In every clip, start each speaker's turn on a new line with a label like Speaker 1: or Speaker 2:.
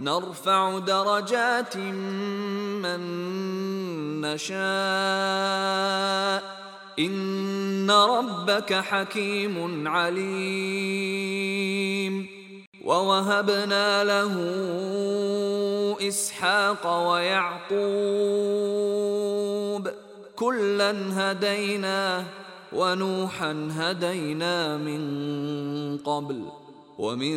Speaker 1: نرفع درجات من نشاء. إن ربك حكيم عليم. ووهبنا له إسحاق ويعقوب. كلا هدينا ونوحا هدينا من قبل. ومن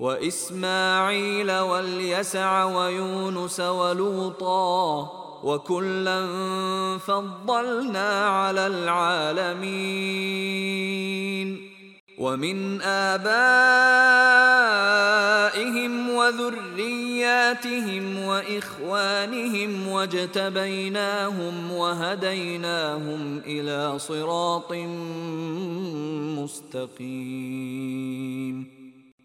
Speaker 1: وإسماعيل واليسع ويونس ولوطا وكلا فضلنا على العالمين. ومن آبائهم وذرياتهم وإخوانهم واجتبيناهم وهديناهم إلى صراط مستقيم.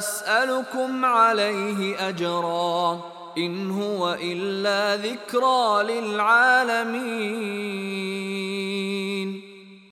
Speaker 1: أسألكم عليه أجرا إن هو إلا ذكرى للعالمين.